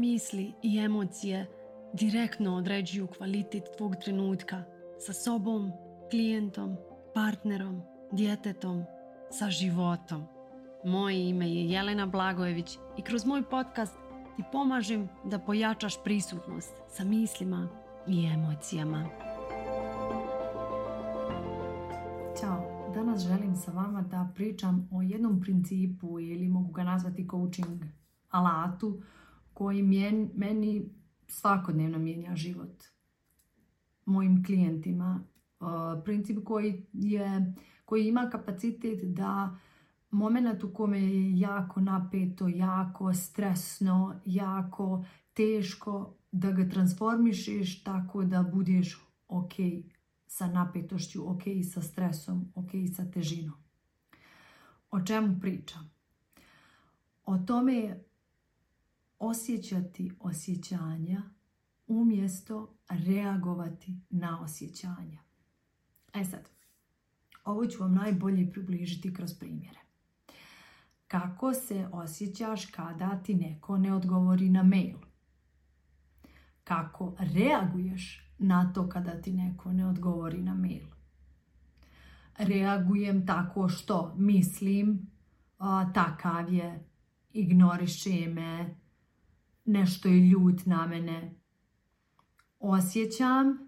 misli i emocije direktno određuju kvalitet tvog trenutka sa sobom, klijentom, partnerom, djetetom, sa životom. Moje ime je Jelena Blagojević i kroz moj podcast ti pomažem da pojačaš prisutnost sa mislima i emocijama. Ćao, danas želim sa vama da pričam o jednom principu ili mogu ga nazvati coaching alatu koji meni svakodnevno mijenja život mojim klijentima. Uh, princip koji, je, koji ima kapacitet da moment u kome je jako napeto, jako stresno, jako teško, da ga transformišeš tako da budeš ok sa napetošću, ok sa stresom, ok sa težinom. O čemu pričam? O tome je osjećati osjećanja umjesto reagovati na osjećanja. E sad, ovo ću vam najbolje približiti kroz primjere. Kako se osjećaš kada ti neko ne odgovori na mail? Kako reaguješ na to kada ti neko ne odgovori na mail? Reagujem tako što mislim, takav je, ignoriše me, nešto je ljut na mene. Osjećam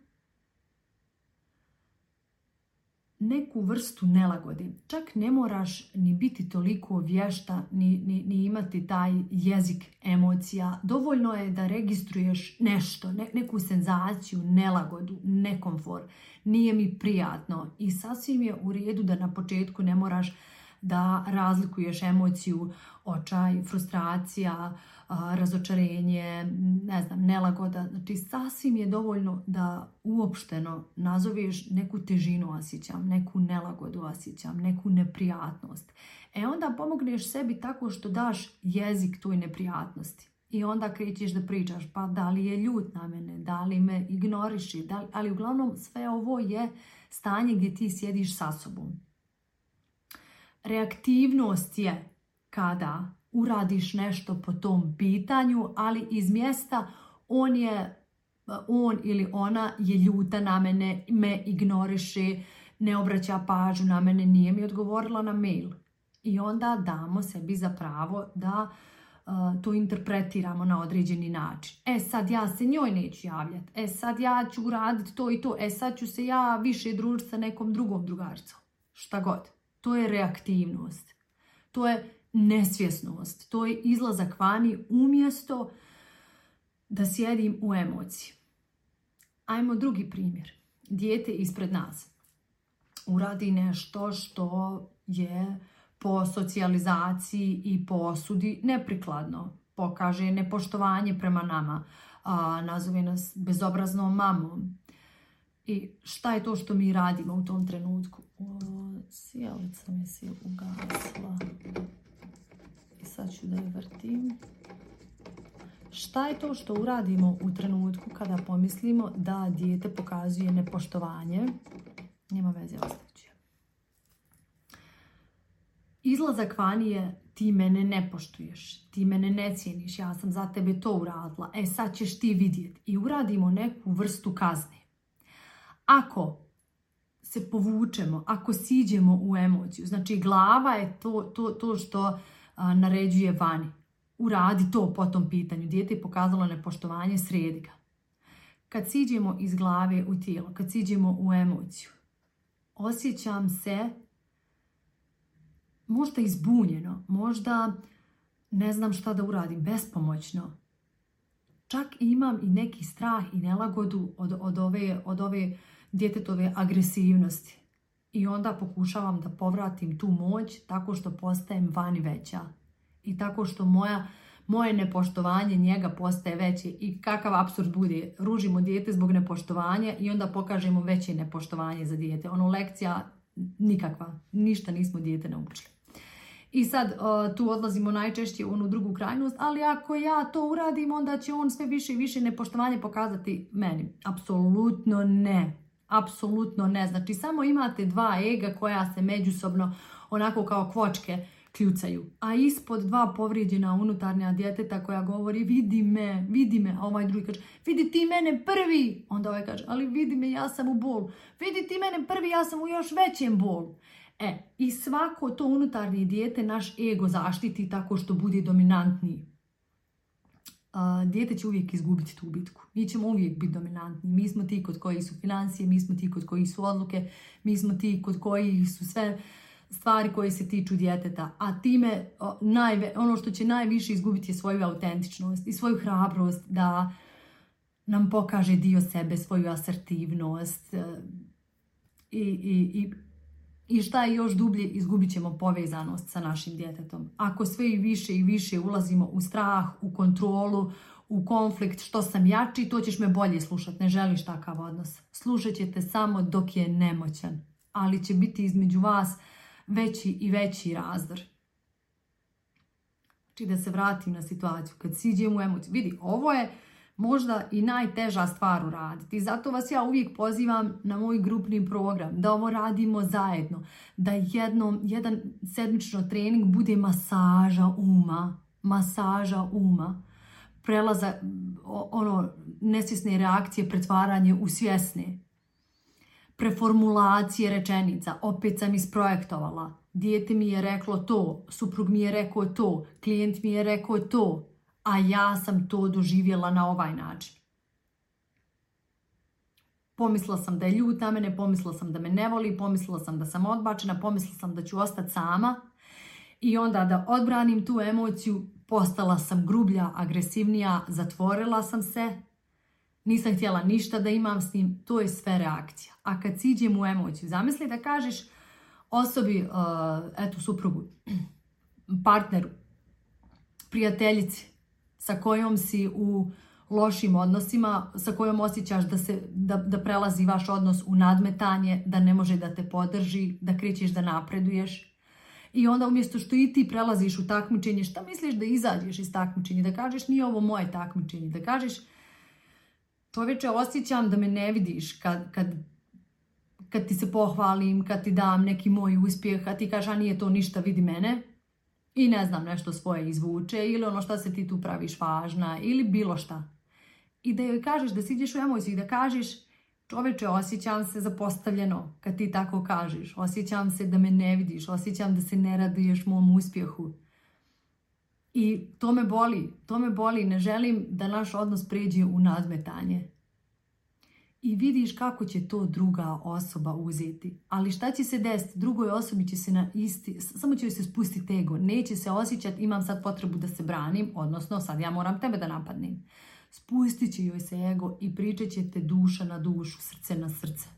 neku vrstu nelagodi. Čak ne moraš ni biti toliko vješta, ni, ni, imati taj jezik emocija. Dovoljno je da registruješ nešto, neku senzaciju, nelagodu, nekomfor. Nije mi prijatno i sasvim je u redu da na početku ne moraš da razlikuješ emociju očaj, frustracija, razočarenje, ne znam, nelagoda. Znači, sasvim je dovoljno da uopšteno nazoveš neku težinu osjećam, neku nelagodu osjećam, neku neprijatnost. E onda pomogneš sebi tako što daš jezik toj neprijatnosti. I onda krećeš da pričaš, pa da li je ljut na mene, da li me ignoriši, ali uglavnom sve ovo je stanje gdje ti sjediš sa sobom. Reaktivnost je kada uradiš nešto po tom pitanju, ali iz mjesta on je on ili ona je ljuta na mene, me ignoriše, ne obraća pažnju na mene, nije mi odgovorila na mail. I onda damo sebi za pravo da e, to interpretiramo na određeni način. E sad ja se njoj neću javljati, e sad ja ću uraditi to i to, e sad ću se ja više družiti sa nekom drugom drugarcom. Šta god. To je reaktivnost. To je nesvjesnost. To je izlazak vani umjesto da sjedim u emociji. Ajmo drugi primjer. Dijete ispred nas uradi nešto što je po socijalizaciji i po osudi neprikladno. Pokaže nepoštovanje prema nama. A, nazove nas bezobraznom mamom. I šta je to što mi radimo u tom trenutku? sjelica mi se ugasla sad ću da je vrtim. Šta je to što uradimo u trenutku kada pomislimo da dijete pokazuje nepoštovanje? Nema veze, ostavit ću. Izlazak vani je ti mene ne poštuješ, ti mene ne cijeniš, ja sam za tebe to uradila, e sad ćeš ti vidjeti. I uradimo neku vrstu kazne. Ako se povučemo, ako siđemo u emociju, znači glava je to što naređuje vani. Uradi to po tom pitanju. Dijete je pokazalo nepoštovanje, sredi ga. Kad siđemo iz glave u tijelo, kad siđemo u emociju, osjećam se možda izbunjeno, možda ne znam šta da uradim, bespomoćno. Čak imam i neki strah i nelagodu od, od ove djetetove agresivnosti. I onda pokušavam da povratim tu moć tako što postajem vani veća. I tako što moja, moje nepoštovanje njega postaje veće. I kakav apsurd bude, ružimo dijete zbog nepoštovanja i onda pokažemo veće nepoštovanje za dijete. Ono, lekcija nikakva, ništa nismo dijete naučili. I sad tu odlazimo najčešće u onu drugu krajnost, ali ako ja to uradim, onda će on sve više i više nepoštovanje pokazati meni. Apsolutno ne apsolutno ne. Znači samo imate dva ega koja se međusobno onako kao kvočke kljucaju. A ispod dva povrijeđena unutarnja djeteta koja govori vidi me, vidi me, a ovaj drugi kaže vidi ti mene prvi, onda ovaj kaže ali vidi me ja sam u bolu, vidi ti mene prvi ja sam u još većem bolu. E, i svako to unutarnje dijete naš ego zaštiti tako što bude dominantniji. Uh, dijete će uvijek izgubiti tu bitku. Mi ćemo uvijek biti dominantni. Mi smo ti kod kojih su financije, mi smo ti kod kojih su odluke, mi smo ti kod kojih su sve stvari koje se tiču djeteta, a time ono što će najviše izgubiti je svoju autentičnost i svoju hrabrost da nam pokaže dio sebe, svoju asertivnost e, i, i i šta je još dublje, izgubit ćemo povezanost sa našim djetetom. Ako sve i više i više ulazimo u strah, u kontrolu, u konflikt, što sam jači, to ćeš me bolje slušati. ne želiš takav odnos. Slušat ćete samo dok je nemoćan, ali će biti između vas veći i veći razdor. Znači da se vratim na situaciju, kad siđem u emociju, vidi, ovo je možda i najteža stvar uraditi. Zato vas ja uvijek pozivam na moj grupni program, da ovo radimo zajedno, da jedan sedmično trening bude masaža uma, masaža uma, prelaza ono, nesvjesne reakcije, pretvaranje u svjesne, preformulacije rečenica, opet sam isprojektovala, dijete mi je reklo to, suprug mi je rekao to, klijent mi je rekao to, a ja sam to doživjela na ovaj način. Pomislila sam da je ljut na mene, pomislila sam da me ne voli, pomislila sam da sam odbačena, pomislila sam da ću ostati sama i onda da odbranim tu emociju, postala sam grublja, agresivnija, zatvorila sam se, nisam htjela ništa da imam s njim, to je sve reakcija. A kad siđem u emociju, zamisli da kažeš osobi, uh, eto suprugu, partneru, prijateljici, sa kojom si u lošim odnosima, sa kojom osjećaš da, se, da, da prelazi vaš odnos u nadmetanje, da ne može da te podrži, da krećeš da napreduješ. I onda umjesto što i ti prelaziš u takmičenje, šta misliš da izađeš iz takmičenja, da kažeš nije ovo moje takmičenje, da kažeš čovječe osjećam da me ne vidiš kad, kad, kad ti se pohvalim, kad ti dam neki moj uspjeh, a ti kažeš a nije to ništa, vidi mene, i ne znam nešto svoje izvuče ili ono šta se ti tu praviš važna ili bilo šta. I da joj kažeš da siđeš u emociju i da kažeš čoveče osjećam se zapostavljeno kad ti tako kažeš, osjećam se da me ne vidiš, osjećam da se ne raduješ mom uspjehu. I to me boli, to me boli, ne želim da naš odnos pređe u nadmetanje i vidiš kako će to druga osoba uzeti. Ali šta će se desiti? Drugoj osobi će se na isti, samo će se spustiti ego. Neće se osjećati imam sad potrebu da se branim, odnosno sad ja moram tebe da napadnem. Spustit će joj se ego i pričat će te duša na dušu, srce na srce.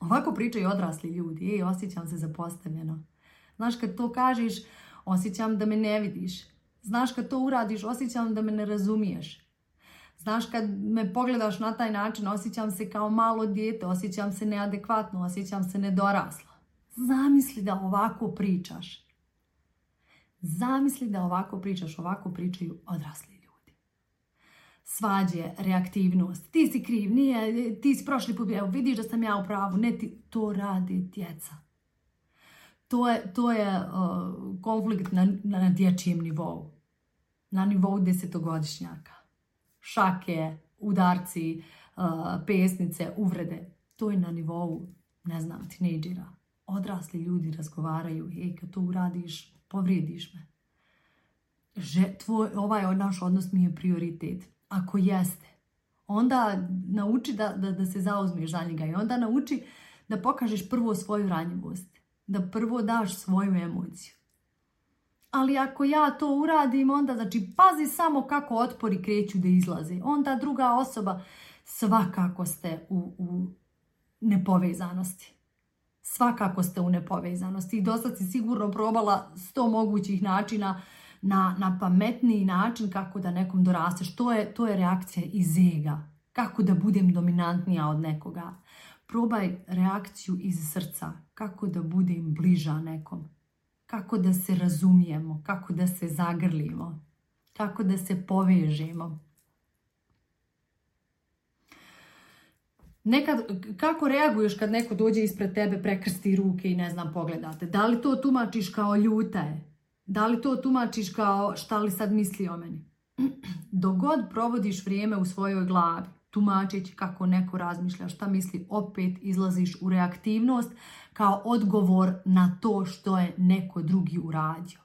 Ovako pričaju odrasli ljudi. Ej, osjećam se zapostavljeno. Znaš, kad to kažeš, osjećam da me ne vidiš. Znaš, kad to uradiš, osjećam da me ne razumiješ. Znaš, kad me pogledaš na taj način, osjećam se kao malo dijete, osjećam se neadekvatno, osjećam se nedorasla. Zamisli da ovako pričaš. Zamisli da ovako pričaš, ovako pričaju odrasli ljudi. Svađe, reaktivnost, ti si kriv, nije, ti si prošli put, evo vidiš da sam ja u pravu, ne ti, to radi djeca. To je, to konflikt na, na dječjem nivou, na nivou desetogodišnjaka šake, udarci, uh, pesnice, uvrede. To je na nivou, ne znam, tineđera. Odrasli ljudi razgovaraju, ej, kad to uradiš, povrijediš me. Že, tvoj, ovaj naš odnos mi je prioritet. Ako jeste, onda nauči da, da, da se zauzmeš za njega i onda nauči da pokažeš prvo svoju ranjivost, da prvo daš svoju emociju ali ako ja to uradim, onda znači pazi samo kako otpori kreću da izlaze. Onda druga osoba, svakako ste u, u nepovezanosti. Svakako ste u nepovezanosti. I dosta si sigurno probala sto mogućih načina na, na pametniji način kako da nekom dorasteš. To je, to je reakcija iz ega. Kako da budem dominantnija od nekoga. Probaj reakciju iz srca. Kako da budem bliža nekom kako da se razumijemo, kako da se zagrlimo, kako da se povežemo. Nekad, kako reaguješ kad neko dođe ispred tebe, prekrsti ruke i ne znam, pogledate? Da li to tumačiš kao ljuta je? Da li to tumačiš kao šta li sad misli o meni? Dogod provodiš vrijeme u svojoj glavi, tumačeći kako neko razmišlja, šta misli, opet izlaziš u reaktivnost, kao odgovor na to što je neko drugi uradio.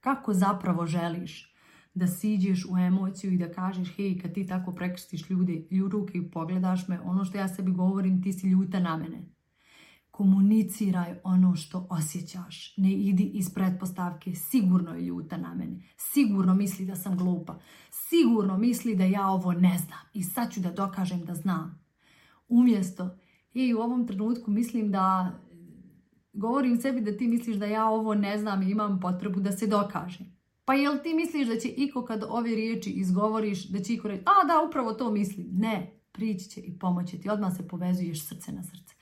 Kako zapravo želiš da siđeš u emociju i da kažeš hej, kad ti tako prekrstiš ljude, ruke i pogledaš me, ono što ja sebi govorim, ti si ljuta na mene. Komuniciraj ono što osjećaš. Ne idi iz pretpostavke, sigurno je ljuta na mene. Sigurno misli da sam glupa. Sigurno misli da ja ovo ne znam. I sad ću da dokažem da znam. Umjesto, i u ovom trenutku mislim da Govorim sebi da ti misliš da ja ovo ne znam i imam potrebu da se dokažem. Pa jel ti misliš da će iko kad ove riječi izgovoriš, da će iko reći, a da, upravo to misli. Ne, prići će i pomoći ti. Odmah se povezuješ srce na srce.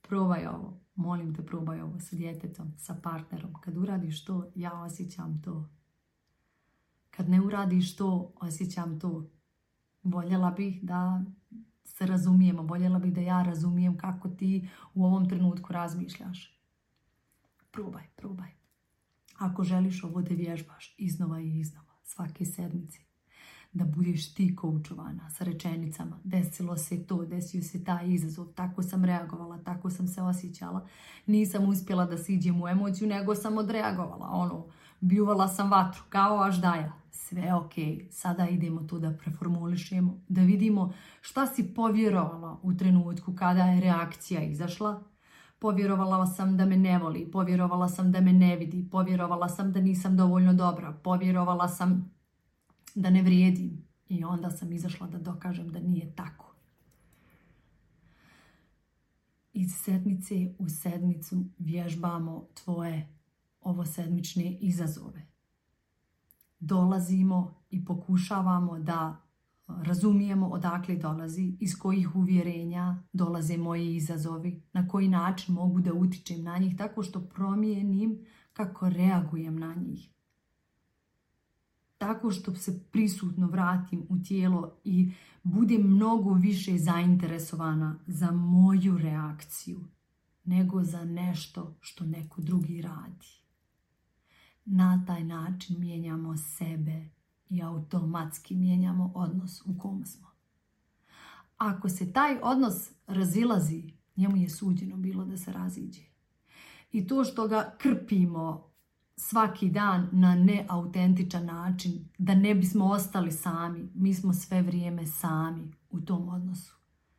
Probaj ovo. Molim te, probaj ovo sa djetetom, sa partnerom. Kad uradiš to, ja osjećam to. Kad ne uradiš to, osjećam to. Voljela bih da se razumijemo. Voljela bih da ja razumijem kako ti u ovom trenutku razmišljaš. Probaj, probaj. Ako želiš ovo da vježbaš iznova i iznova, svake sedmice, da budeš ti koučovana sa rečenicama, desilo se to, desio se taj izazov, tako sam reagovala, tako sam se osjećala, nisam uspjela da siđem u emociju, nego sam odreagovala, ono, bljuvala sam vatru, kao daja sve ok, sada idemo to da preformulišemo, da vidimo šta si povjerovala u trenutku kada je reakcija izašla, povjerovala sam da me ne voli, povjerovala sam da me ne vidi, povjerovala sam da nisam dovoljno dobra, povjerovala sam da ne vrijedim i onda sam izašla da dokažem da nije tako. Iz sedmice u sedmicu vježbamo tvoje ovo sedmične izazove. Dolazimo i pokušavamo da razumijemo odakle dolazi, iz kojih uvjerenja dolaze moji izazovi, na koji način mogu da utičem na njih tako što promijenim kako reagujem na njih. Tako što se prisutno vratim u tijelo i budem mnogo više zainteresovana za moju reakciju nego za nešto što neko drugi radi. Na taj način mijenjamo sebe i automatski mijenjamo odnos u kom smo. Ako se taj odnos razilazi, njemu je suđeno bilo da se raziđe. I to što ga krpimo svaki dan na neautentičan način, da ne bismo ostali sami, mi smo sve vrijeme sami u tom odnosu.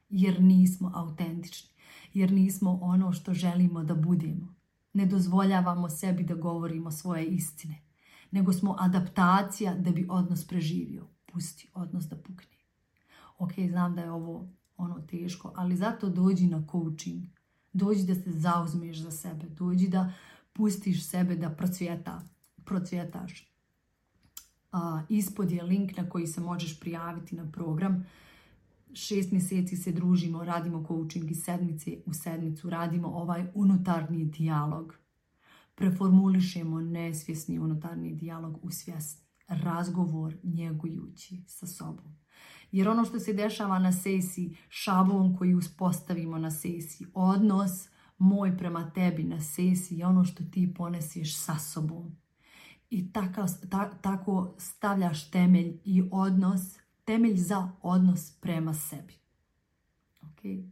Jer nismo autentični, jer nismo ono što želimo da budemo. Ne dozvoljavamo sebi da govorimo svoje istine nego smo adaptacija da bi odnos preživio. Pusti odnos da pukne. Ok, znam da je ovo ono teško, ali zato dođi na coaching. Dođi da se zauzmeš za sebe. Dođi da pustiš sebe da procvjeta, procvjetaš. ispod je link na koji se možeš prijaviti na program. Šest mjeseci se družimo, radimo coaching iz sedmice u sedmicu, radimo ovaj unutarnji dijalog preformulišemo nesvjesni unutarnji dijalog u svjesni razgovor njegujući sa sobom. Jer ono što se dešava na sesiji, šablon koji uspostavimo na sesiji, odnos moj prema tebi na sesiji je ono što ti ponesiš sa sobom. I tako, stavljaš temelj i odnos, temelj za odnos prema sebi. Okay?